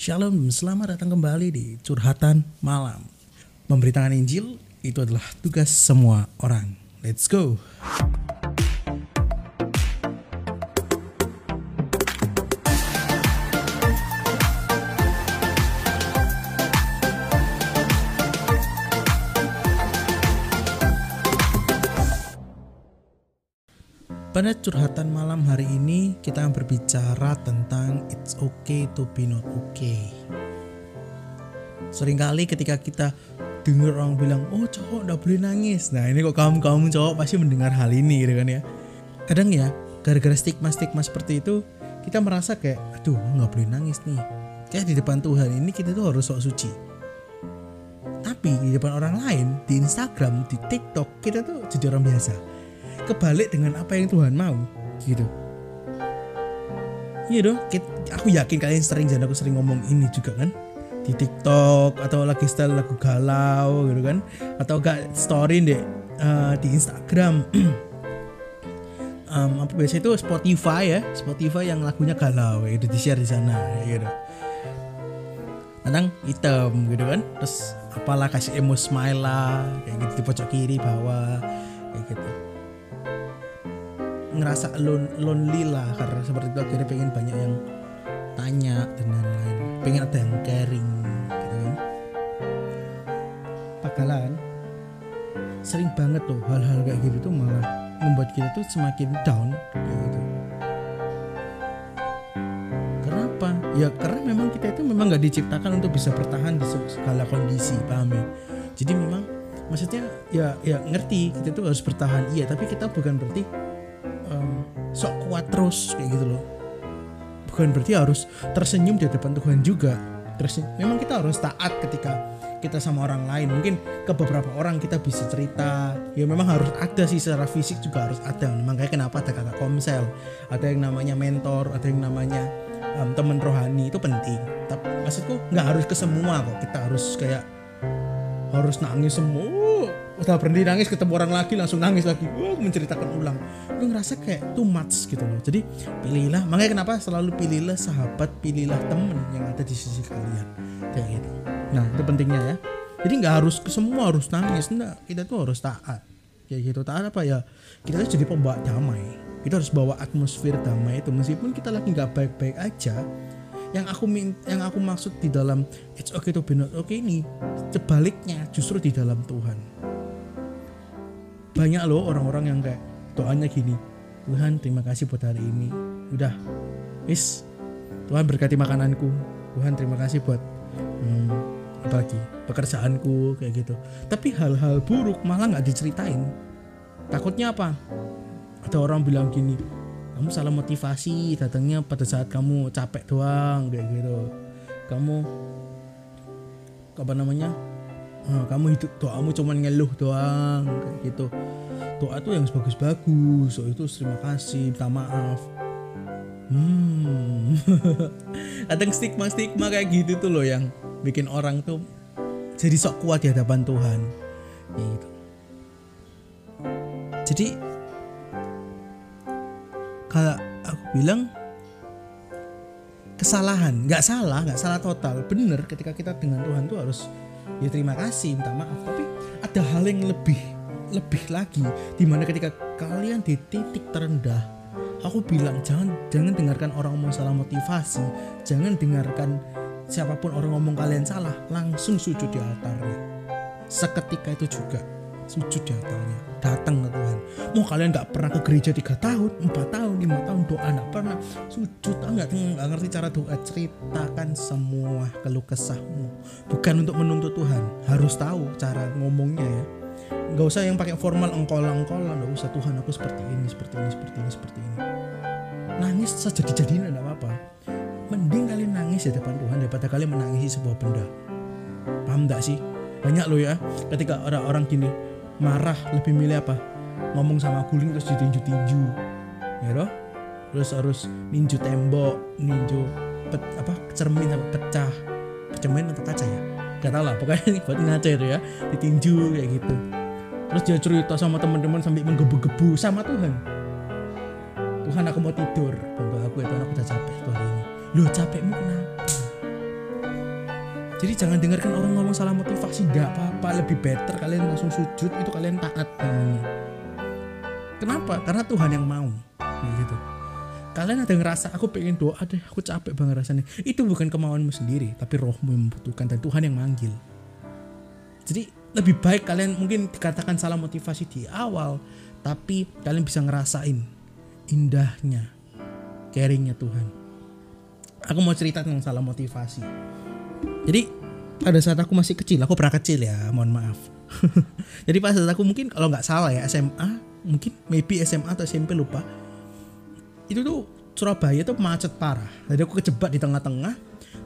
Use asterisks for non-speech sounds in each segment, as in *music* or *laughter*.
Shalom, selamat datang kembali di Curhatan Malam. Memberitakan Injil itu adalah tugas semua orang. Let's go. Pada curhatan malam hari ini kita akan berbicara tentang it's okay to be not okay. Seringkali ketika kita dengar orang bilang, oh cowok nggak boleh nangis. Nah ini kok kamu kamu cowok pasti mendengar hal ini gitu kan ya. Kadang ya gara-gara stigma-stigma seperti itu kita merasa kayak, aduh nggak boleh nangis nih. Kayak di depan Tuhan ini kita tuh harus sok suci. Tapi di depan orang lain, di Instagram, di TikTok, kita tuh jadi orang biasa kebalik dengan apa yang Tuhan mau gitu. Iya dong aku yakin kalian sering dan aku sering ngomong ini juga kan. Di TikTok atau lagi style lagu galau gitu kan. Atau gak story deh uh, di Instagram. *clears throat* Um, apa biasa itu Spotify ya. Spotify yang lagunya galau itu di share di sana gitu. Kadang hitam gitu kan. Terus apalah kasih emo smile lah kayak gitu di pojok kiri bawah kayak gitu ngerasa lon lonely lah karena seperti itu akhirnya pengen banyak yang tanya dan lain-lain. Pengen ada yang caring gitu kan. Pakalan sering banget tuh hal-hal kayak gitu tuh malah membuat kita tuh semakin down gitu. Kenapa? Ya karena memang kita itu memang nggak diciptakan untuk bisa bertahan di segala kondisi paham ya? Jadi memang maksudnya ya ya ngerti kita tuh harus bertahan. Iya tapi kita bukan berarti sok kuat terus kayak gitu loh. Bukan berarti harus tersenyum di depan Tuhan juga. Tersenyum memang kita harus taat ketika kita sama orang lain. Mungkin ke beberapa orang kita bisa cerita. Ya memang harus ada sih secara fisik juga harus ada. Makanya kenapa ada kakak komsel ada yang namanya mentor ada yang namanya um, teman rohani itu penting. Tapi maksudku nggak harus ke semua kok. Kita harus kayak harus nangis semua udah berhenti nangis ketemu orang lagi langsung nangis lagi. Uh, menceritakan ulang. Lu ngerasa kayak too much gitu loh. Jadi pilihlah. Makanya kenapa selalu pilihlah sahabat pilihlah temen yang ada di sisi kalian. Kayak gitu. Nah itu pentingnya ya. Jadi nggak harus semua harus nangis. Enggak kita tuh harus taat. Kayak gitu. Taat apa ya? Kita tuh jadi pembawa damai. Kita harus bawa atmosfer damai itu. Meskipun kita lagi nggak baik-baik aja yang aku yang aku maksud di dalam it's okay to be not okay ini sebaliknya justru di dalam Tuhan banyak loh orang-orang yang kayak doanya gini Tuhan terima kasih buat hari ini. Udah. Is Tuhan berkati makananku. Tuhan terima kasih buat hmm, apa lagi pekerjaanku kayak gitu. Tapi hal-hal buruk malah nggak diceritain. Takutnya apa? Ada orang bilang gini kamu salah motivasi datangnya pada saat kamu capek doang kayak gitu. Kamu apa namanya oh, kamu hidup doamu cuman ngeluh doang kayak gitu. Doa tuh yang bagus-bagus so itu terima kasih minta maaf. Hmm. *laughs* Kadang stigma stigma kayak gitu tuh loh yang bikin orang tuh jadi sok kuat di hadapan Tuhan. Gitu. Jadi kalau aku bilang kesalahan nggak salah nggak salah total. Bener ketika kita dengan Tuhan tuh harus ya terima kasih minta maaf. Tapi ada hal yang lebih lebih lagi di mana ketika kalian di titik terendah aku bilang jangan jangan dengarkan orang ngomong salah motivasi. Jangan dengarkan siapa pun orang ngomong kalian salah langsung sujud di altarnya. Seketika itu juga sujud di altarnya. Datang ke Tuhan. Mau kalian nggak pernah ke gereja tiga tahun empat tahun lima tahun doa nggak pernah sujud nggak? Nggak ngerti cara doa. Ceritakan semua keluh kesahmu. Bukan untuk menuntut Tuhan. Harus tahu cara ngomongnya ya. Nggak usah yang pakai formal engkolang nggak usah Tuhan aku seperti ini seperti ini seperti ini seperti ini. Nangis saja dijadiin nggak apa-apa. Mending kalian nangis di depan Tuhan daripada kalian menangisi sebuah benda. Paham nggak sih? Banyak loh ya ketika orang-orang gini marah lebih milih apa? Ngomong sama guling terus ditinju-tinju ya loh terus harus ninju tembok ninju pet, apa cermin apa pecah. Cermin atau kaca ya? Gak tau lah pokoknya buat ngaca itu ya ditinju kayak gitu. Terus dia cerita sama teman-teman sampai menggebu-gebu sama Tuhan. Tuhan aku mau tidur. Bantu aku itu aku udah capek tuh hari ini. Lo capekmu kenapa? Jadi jangan dengarkan orang ngomong salah motivasi tidak apa-apa. Lebih better kalian langsung sujud itu kalian taat namanya. Kenapa? Karena Tuhan yang mau kalian ada ngerasa aku pengen doa deh aku capek banget rasanya. Itu bukan kemauanmu sendiri tapi rohmu yang membutuhkan dan Tuhan yang manggil. Jadi lebih baik kalian mungkin dikatakan salah motivasi di awal tapi kalian bisa ngerasain indahnya caringnya Tuhan. Aku mau cerita tentang salah motivasi. Jadi pada saat aku masih kecil aku pernah kecil ya mohon maaf. *laughs* Jadi pas saat aku mungkin kalau nggak salah ya SMA mungkin maybe SMA atau SMP lupa itu tuh Surabaya tuh macet parah. Jadi aku kejebak di tengah-tengah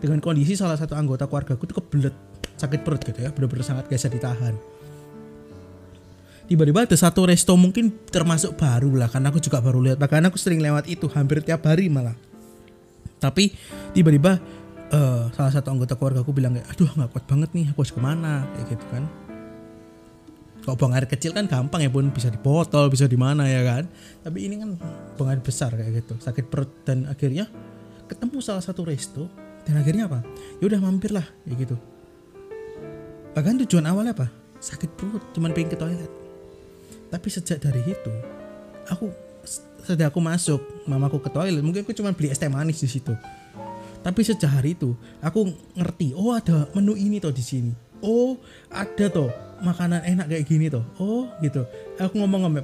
dengan kondisi salah satu anggota keluarga aku tuh kebelet sakit perut gitu ya, benar-benar sangat gak bisa ditahan. Tiba-tiba ada satu resto mungkin termasuk baru lah karena aku juga baru lihat bahkan aku sering lewat itu hampir tiap hari malah. Tapi tiba-tiba uh, salah satu anggota keluarga aku bilang kayak aduh nggak kuat banget nih aku harus ke mana kayak gitu kan kalau buang air kecil kan gampang ya pun bisa di botol bisa di mana ya kan. Tapi ini kan buang air besar kayak gitu sakit perut dan akhirnya ketemu salah satu resto dan akhirnya apa? Ya udah mampir lah kayak gitu. Bahkan tujuan awalnya apa? Sakit perut cuman pengen ke toilet. Tapi sejak dari itu aku sejak aku masuk mamaku ke toilet mungkin aku cuma beli es teh manis di situ. Tapi sejak hari itu aku ngerti oh ada menu ini tuh di sini. Oh ada tuh makanan enak kayak gini tuh oh gitu. Aku ngomong sama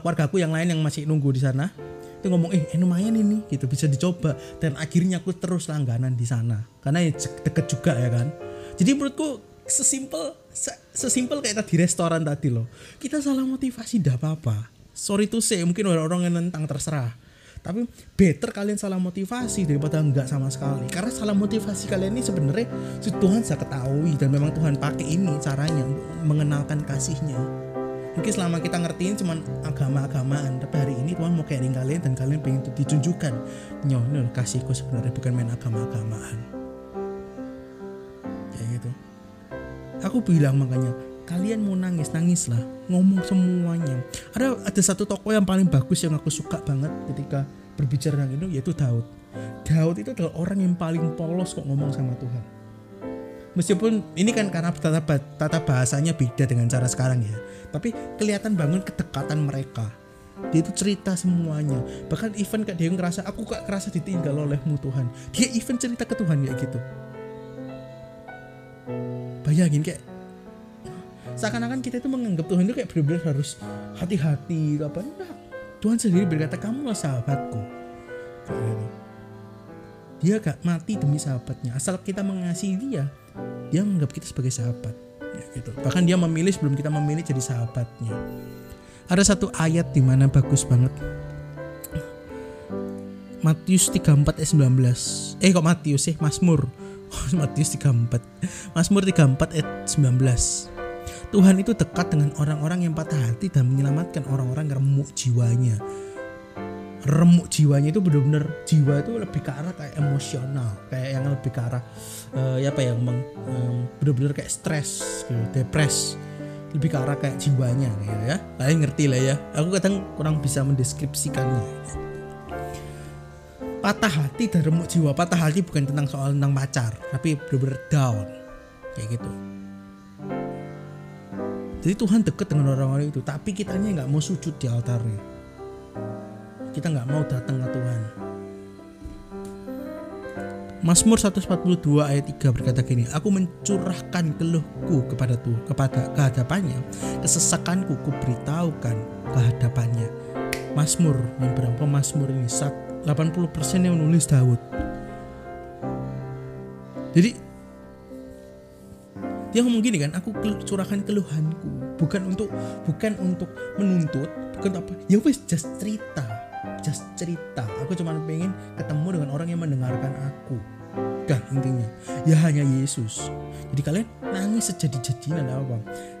keluarga aku yang lain yang masih nunggu di sana. Itu ngomong eh, eh lumayan ini gitu. Bisa dicoba. Dan akhirnya aku terus langganan di sana. Karena ya deket juga ya kan. Jadi menurutku sesimpel sesimpel kayak tadi restoran tadi loh. Kita salah motivasi tidak apa-apa. Sorry to say mungkin orang-orang yang nentang terserah tapi better kalian salah motivasi daripada enggak sama sekali. Karena salah motivasi kalian ini sebenarnya Tuhan saya ketahui dan memang Tuhan pakai ini caranya mengenalkan kasihnya. Mungkin selama kita ngertiin cuman agama-agamaan tapi hari ini Tuhan mau caring kalian dan kalian pengen ditunjukkan ini kasihku sebenarnya bukan main agama-agamaan. Kayak gitu. Aku bilang makanya kalian mau nangis nangislah. Ngomong semuanya. Ada ada satu tokoh yang paling bagus yang aku suka banget ketika berbicara tentang itu yaitu Daud. Daud itu adalah orang yang paling polos kok ngomong sama Tuhan. Meskipun ini kan karena tata, tata bahasanya beda dengan cara sekarang ya tapi kelihatan bangun kedekatan mereka. Dia itu cerita semuanya. Bahkan even kayak dia ngerasa aku gak kerasa ditinggal olehmu Tuhan. Dia even cerita ke Tuhan kayak gitu. Bayangin kayak seakan-akan kita itu menganggap Tuhan itu kayak benar-benar harus hati-hati apa. Enggak. Tuhan sendiri berkata kamu lah sahabatku. Gitu. dia gak mati demi sahabatnya. Asal kita mengasihi dia dia menganggap kita sebagai sahabat. Ya, gitu. Bahkan dia memilih sebelum kita memilih jadi sahabatnya. Ada satu ayat di mana bagus banget. Matius 34 ayat 19 eh kok Matius sih? Mazmur. *laughs* Matius 34 Mazmur 34 ayat 19 Tuhan itu dekat dengan orang-orang yang patah hati dan menyelamatkan orang-orang remuk jiwanya. Remuk jiwanya itu benar-benar jiwa itu lebih ke arah kayak emosional, kayak yang lebih ke arah uh, ya apa ya, um, benar-benar kayak stres, gitu, depres, lebih ke arah kayak jiwanya gitu ya. Kalian ngerti lah ya. Aku kadang kurang bisa mendeskripsikannya. Patah hati dan remuk jiwa. Patah hati bukan tentang soal tentang pacar, tapi benar-benar down kayak gitu jadi Tuhan deket dengan orang-orang itu, tapi kitanya nggak mau sujud di altarnya. Kita nggak mau datang ke Tuhan. Mazmur 142 ayat 3 berkata gini, Aku mencurahkan keluhku kepada Tuhan, kepada kehadapannya, kesesakanku kuberitahukan kehadapannya. Mazmur yang berapa Mazmur ini 80% yang menulis Daud. Jadi dia ngomong gini kan aku curahkan keluhanku. Bukan untuk bukan untuk menuntut bukan apa. Ya wes just cerita just cerita. Aku cuma pengen ketemu dengan orang yang mendengarkan aku. Dah intinya. Ya hanya Yesus. Jadi kalian nangis sejadi-jadinya ada apa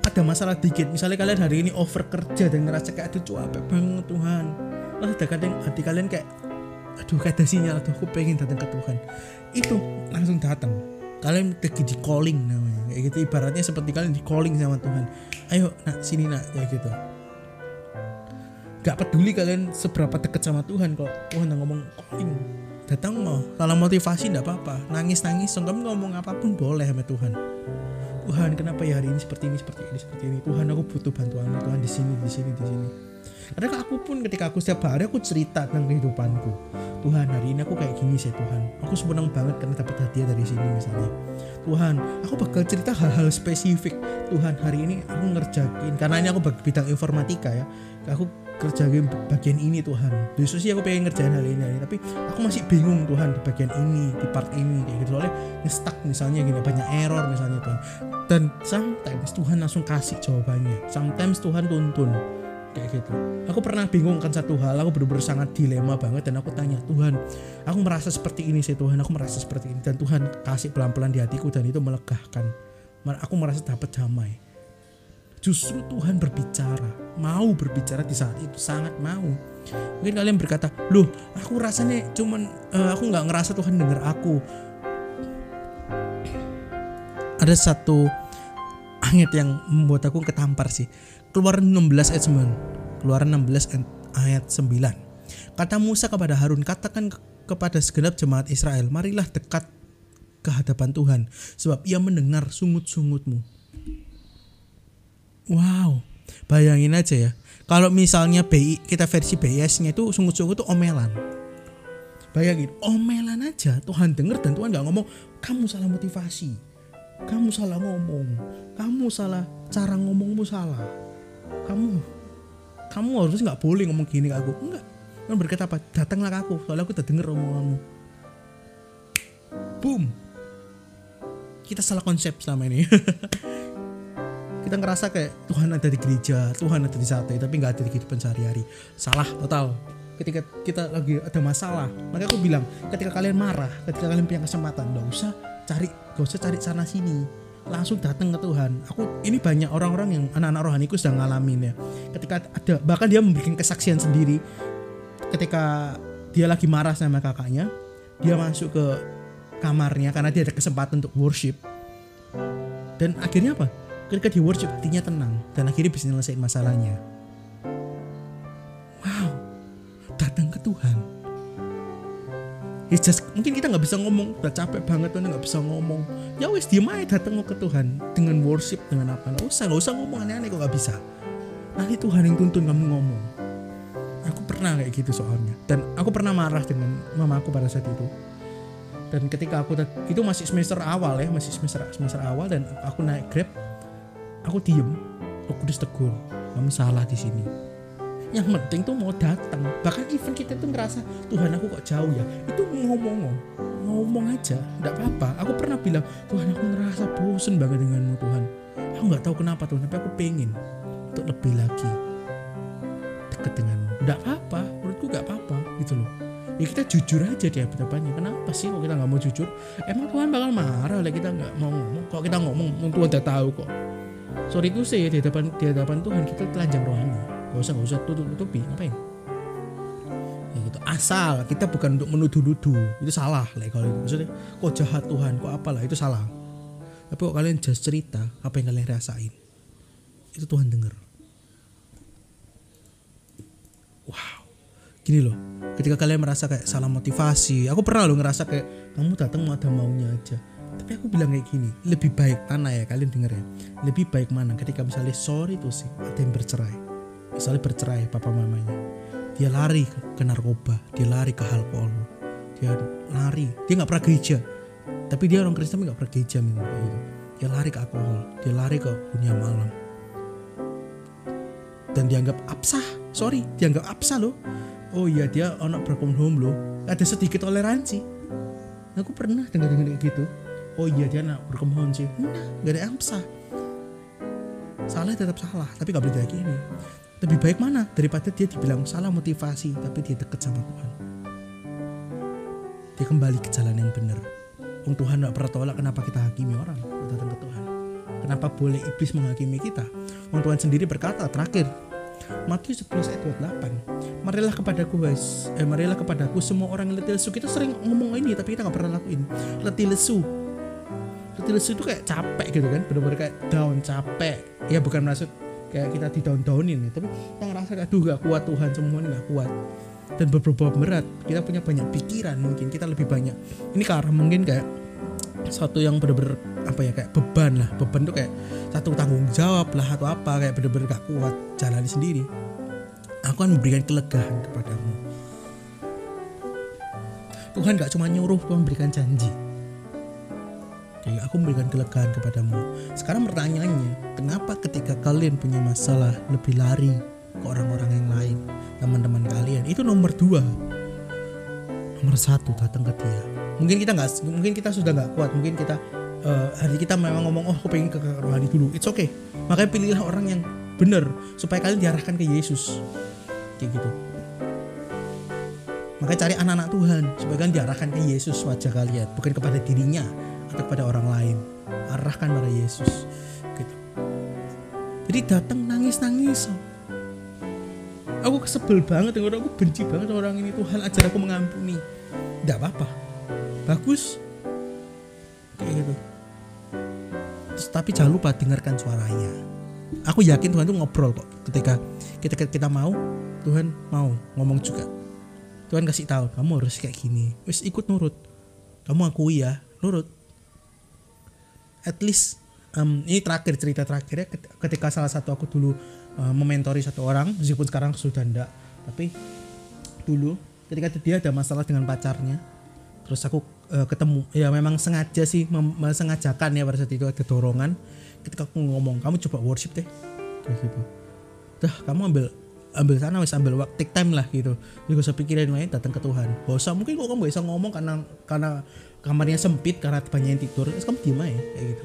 ada masalah dikit. Misalnya kalian hari ini over kerja dan ngerasa kayak aduh capek banget Tuhan. Lah ada kadang hati kalian kayak aduh ada sinyal tuh aku pengen datang ke Tuhan. Itu langsung datang kalian lagi di calling namanya. Kayak gitu. Ibaratnya seperti kalian di calling sama Tuhan. Ayo nak sini nak. Kayak gitu. Gak peduli kalian seberapa dekat sama Tuhan kok. Tuhan ngomong calling. Datang mau. Salah motivasi enggak apa-apa. Nangis nangis kamu ngomong apa pun boleh sama Tuhan. Tuhan kenapa ya hari ini seperti ini seperti ini seperti ini? Tuhan aku butuh bantuan Tuhan di sini di sini di sini. Karena aku pun ketika aku setiap hari aku cerita tentang kehidupanku. Tuhan hari ini aku kayak gini sih Tuhan. Aku senang banget karena dapat Tuhan. Aku bakal cerita hal-hal spesifik. Tuhan hari ini aku ngerjain karena ini aku bidang informatika ya. Aku kerjain bagian ini Tuhan. Besok sih aku pengen ngerjain hal ini, tapi aku masih bingung Tuhan di bagian ini di part ini kayak gitu. Soalnya stuck misalnya gini banyak error misalnya Tuhan. Dan sometimes Tuhan langsung kasih jawabannya. Sometimes Tuhan tuntun kayak gitu. Aku pernah bingung kan satu hal aku benar-benar sangat dilema banget dan aku tanya Tuhan aku merasa seperti ini sih Tuhan aku merasa seperti ini. Dan Tuhan kasih pelan-pelan di hatiku dan itu melegahkan. Aku merasa dapat damai. Justru Tuhan berbicara mau berbicara di saat itu sangat mau. Mungkin kalian berkata loh aku rasanya cuman uh, aku nggak ngerasa Tuhan dengar aku. Ada satu ayat yang membuat aku ketampar sih Keluaran 16 ayat 9. Keluaran 16 ayat 9. Kata Musa kepada Harun, katakan kepada segenap jemaat Israel, marilah dekat ke hadapan Tuhan, sebab ia mendengar sungut-sungutmu. Wow, bayangin aja ya. Kalau misalnya BI kita versi BIS-nya itu sungut-sungut itu omelan. Bayangin, omelan aja Tuhan denger dan Tuhan nggak ngomong kamu salah motivasi, kamu salah ngomong, kamu salah cara ngomongmu salah kamu kamu harus nggak boleh ngomong gini ke aku. Enggak. Kan berkata apa? Datanglah ke aku. Soalnya aku udah denger omonganmu. Boom. Kita salah konsep selama ini. *laughs* Kita ngerasa kayak Tuhan ada di gereja Tuhan ada di sate tapi nggak ada di kehidupan sehari-hari. Salah total. Ketika kita lagi ada masalah maka aku bilang ketika kalian marah ketika kalian punya kesempatan nggak usah cari gak usah cari sana sini langsung datang ke Tuhan. Aku ini banyak orang-orang yang anak-anak rohaniku sedang ngalamin ya. Ketika ada bahkan dia memberikan kesaksian sendiri ketika dia lagi marah sama kakaknya, dia masuk ke kamarnya karena dia ada kesempatan untuk worship. Dan akhirnya apa? Ketika dia worship hatinya tenang dan akhirnya bisa nyelesain masalahnya. It's just mungkin kita nggak bisa ngomong udah capek banget tuh nggak bisa ngomong. Ya wes diem aja datang ke Tuhan dengan worship dengan apa. Nggak usah nggak usah ngomong aneh-aneh kok nggak bisa. Nanti Tuhan yang tuntun kamu ngomong. Aku pernah kayak gitu soalnya. Dan aku pernah marah dengan mamaku pada saat itu. Dan ketika aku itu masih semester awal ya masih semester semester awal dan aku naik grab aku diem. Aku tegur kamu salah di sini yang penting tuh mau datang bahkan even kita tuh ngerasa Tuhan aku kok jauh ya? Itu ngomong ngomong aja nggak apa-apa. Aku pernah bilang Tuhan aku ngerasa bosen banget denganmu Tuhan. Aku nggak tahu kenapa Tuhan tapi aku pengen untuk lebih lagi deket denganmu. Nggak apa-apa menurutku nggak apa-apa gitu loh. Ya kita jujur aja di hadapannya kenapa sih kok kita nggak mau jujur? Emang Tuhan bakal marah oleh kita nggak mau ngomong? Kok kita ngomong Tuhan udah tahu kok. Sorry gue sih di hadapan di hadapan Tuhan kita telanjang rohani gak usah gak usah. Tutup tutupi ngapain? Ya gitu. Asal kita bukan untuk menuduh-nuduh. Itu salah lah kalau itu. Maksudnya kok jahat Tuhan kok apalah itu salah. Tapi kok kalian just cerita apa yang kalian rasain? Itu Tuhan dengar wow. Gini loh ketika kalian merasa kayak salah motivasi aku pernah loh ngerasa kayak kamu datang mau ada maunya aja. Tapi aku bilang kayak gini lebih baik mana ya kalian denger ya? Lebih baik mana ketika misalnya sorry tuh sih ada yang bercerai misalnya bercerai papa mamanya. Dia lari ke narkoba dia lari ke alkohol. Dia lari dia nggak pernah gereja. Tapi dia orang Kristen nggak pernah gereja gitu. Dia lari ke alkohol dia lari ke dunia malam. Dan dianggap absah sorry dianggap absah loh. Oh iya dia anak broken home loh. Ada sedikit toleransi. Aku pernah dengar dengar gitu. Oh iya dia anak broken home sih. Nah gak ada absah salah tetap salah tapi gak boleh gini lebih baik mana? Daripada dia dibilang salah motivasi tapi dia deket sama Tuhan. Dia kembali ke jalan yang benar. Ung Tuhan gak pernah tolak kenapa kita hakimi orang datang ke Tuhan. Kenapa boleh iblis menghakimi kita? Ung Tuhan sendiri berkata terakhir Matius 11 ayat 28 Marilah kepadaku guys. Eh, Marilah kepadaku. Semua orang yang letih lesu Kita sering ngomong ini tapi kita gak pernah lakuin. Letih lesu. Letih lesu itu kayak capek gitu kan? Bener-bener kayak down capek. Ya bukan maksud kayak kita di down ya. Tapi kita ngerasa aduh gak kuat Tuhan semua ini gak kuat. Dan berbobot berat. Kita punya banyak pikiran mungkin kita lebih banyak. Ini karena mungkin kayak satu yang bener-bener apa ya kayak beban lah. Beban tuh kayak satu tanggung jawab lah atau apa kayak bener-bener gak kuat jalani sendiri. Aku akan memberikan kelegaan kepadamu. Tuhan gak cuma nyuruh Tuhan memberikan janji Oke, aku memberikan kelegaan kepadamu. Sekarang pertanyaannya, kenapa ketika kalian punya masalah lebih lari ke orang-orang yang lain, teman-teman kalian? Itu nomor dua. Nomor satu datang ke dia. Mungkin kita nggak, mungkin kita sudah nggak kuat, mungkin kita uh, hari kita memang ngomong, oh aku pengen ke rohani dulu. It's okay. Makanya pilihlah orang yang benar supaya kalian diarahkan ke Yesus. Kayak gitu. Makanya cari anak-anak Tuhan supaya kalian diarahkan ke Yesus wajah kalian, bukan kepada dirinya atau kepada orang lain. Arahkan pada Yesus gitu. Jadi datang nangis nangis aku kesebel banget dengan aku benci banget orang ini. Tuhan ajar aku mengampuni. Tidak apa-apa. Bagus. Kayak gitu. Terus, tapi jangan lupa dengarkan suaranya. Aku yakin Tuhan tuh ngobrol kok. Ketika kita kita mau Tuhan mau ngomong juga. Tuhan kasih tahu kamu harus kayak gini. Wis ikut nurut. Kamu akui ya. Nurut at least um, ini terakhir cerita terakhirnya ketika salah satu aku dulu uh, mementori satu orang meskipun sekarang sudah ndak tapi dulu ketika dia ada masalah dengan pacarnya terus aku uh, ketemu ya memang sengaja sih sengajakan ya pada saat itu ada dorongan ketika aku ngomong kamu coba worship deh kayak gitu. Dah kamu ambil ambil sana wes ambil waktu take time lah gitu. Juga usah pikirin lain datang ke Tuhan. Gak usah mungkin kok kamu bisa ngomong karena karena kamarnya sempit karena banyak yang tidur terus kamu diam aja kayak gitu.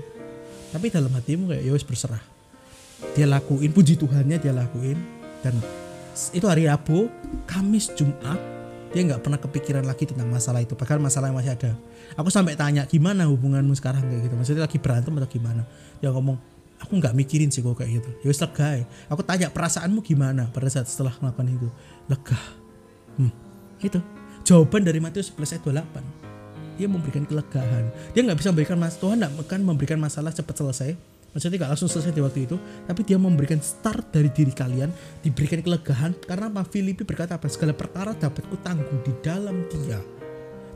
Tapi dalam hatimu kayak ya wes berserah. Dia lakuin puji Tuhannya dia lakuin dan itu hari Rabu Kamis Jumat dia nggak pernah kepikiran lagi tentang masalah itu bahkan masalah yang masih ada. Aku sampai tanya gimana hubunganmu sekarang? Kayak gitu. Maksudnya lagi berantem atau gimana? Dia ngomong aku nggak mikirin sih kok kayak gitu. Ya lega ya. aku tanya perasaanmu gimana pada saat setelah melakukan itu? Lega. Hmm, itu. Jawaban dari Matius 11 ayat 28 dia memberikan kelegaan dia nggak bisa memberikan mas Tuhan nggak akan memberikan masalah cepat selesai. Maksudnya tidak langsung selesai di waktu itu tapi dia memberikan start dari diri kalian diberikan kelegaan karena apa? Filipi berkata apa? Segala perkara dapat kutanggung di dalam dia.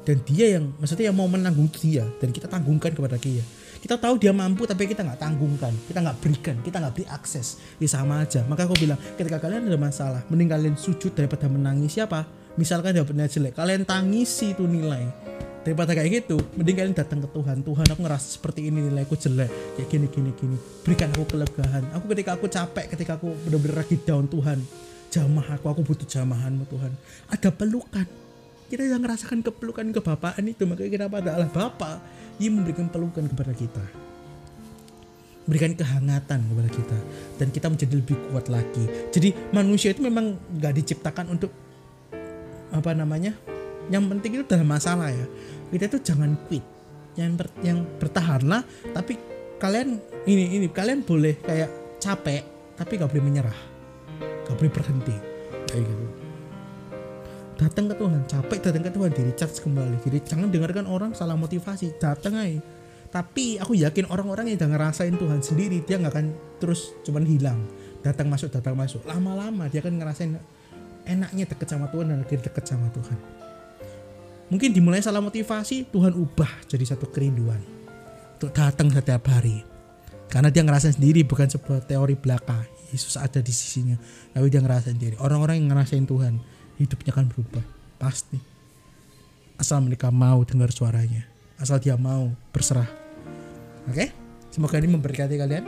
Dan dia yang maksudnya yang mau menanggung dia dan kita tanggungkan kepada dia kita tahu dia mampu tapi kita nggak tanggungkan. Kita nggak berikan kita nggak beri akses. Ya sama aja. Maka aku bilang ketika kalian ada masalah mending kalian sujud daripada menangis siapa misalkan dapetnya jelek kalian tangisi itu nilai. Daripada kayak gitu mending kalian datang ke Tuhan. Tuhan aku ngerasa seperti ini nilaiku jelek. Kayak gini gini gini. Berikan aku kelegaan aku ketika aku capek ketika aku benar-benar lagi down Tuhan jamah aku aku butuh jamahanmu Tuhan. Ada pelukan kita yang merasakan kepelukan kebapaan itu makanya kita adalah Bapak ia memberikan pelukan kepada kita. Berikan kehangatan kepada kita. Dan kita menjadi lebih kuat lagi. Jadi manusia itu memang nggak diciptakan untuk apa namanya yang penting itu dalam masalah ya. Kita itu jangan quit. Yang ber, yang bertahanlah tapi kalian ini ini kalian boleh kayak capek tapi gak boleh menyerah. Gak boleh berhenti. Kayak gitu datang ke Tuhan capek datang ke Tuhan diri charge kembali jadi jangan dengarkan orang salah motivasi datang aja. Tapi aku yakin orang-orang yang udah ngerasain Tuhan sendiri dia nggak akan terus cuman hilang. Datang masuk datang masuk. Lama-lama dia akan ngerasain enaknya deket sama Tuhan dan akhirnya deket sama Tuhan. Mungkin dimulai salah motivasi Tuhan ubah jadi satu kerinduan untuk datang setiap hari. Karena dia ngerasain sendiri bukan sebuah teori belaka. Yesus ada di sisinya tapi dia ngerasain sendiri. Orang-orang yang ngerasain Tuhan hidupnya akan berubah pasti. Asal mereka mau dengar suaranya asal dia mau berserah. Oke? Semoga ini memberkati kalian.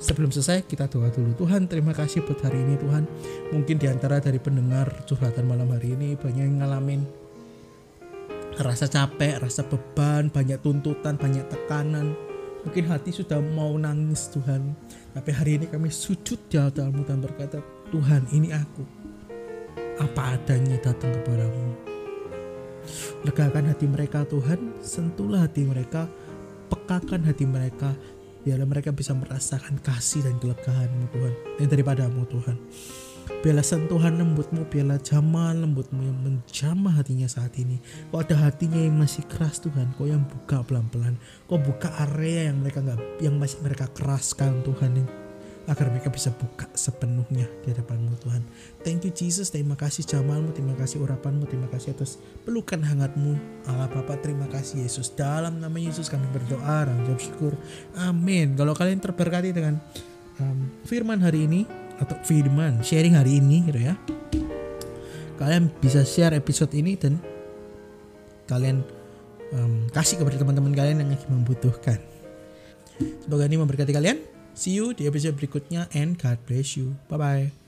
Sebelum selesai kita doa dulu. Tuhan terima kasih buat hari ini Tuhan. Mungkin di antara dari pendengar curhatan malam hari ini banyak yang ngalamin rasa capek rasa beban banyak tuntutan banyak tekanan. Mungkin hati sudah mau nangis Tuhan. Tapi hari ini kami sujud di altarmu dan berkata Tuhan ini aku apa adanya datang kepadamu. Legakan hati mereka Tuhan, sentuhlah hati mereka, pekakan hati mereka, biarlah mereka bisa merasakan kasih dan kelegahanmu Tuhan, yang daripadamu Tuhan. Biarlah sentuhan lembutmu, biarlah jamah lembutmu yang menjamah hatinya saat ini. Kok ada hatinya yang masih keras Tuhan, kok yang buka pelan-pelan. Kok buka area yang mereka nggak, yang masih mereka keraskan Tuhan agar mereka bisa buka sepenuhnya di hadapanmu Tuhan. Thank you Jesus, terima kasih jamalmu, terima kasih urapanmu, terima kasih atas pelukan hangatmu. Allah Bapa terima kasih Yesus. Dalam nama Yesus kami berdoa dan jawab syukur. Amin. Kalau kalian terberkati dengan um, firman hari ini atau firman sharing hari ini gitu ya. Kalian bisa share episode ini dan kalian um, kasih kepada teman-teman kalian yang lagi membutuhkan. Semoga ini memberkati kalian. See you di episode berikutnya and God bless you. Bye bye.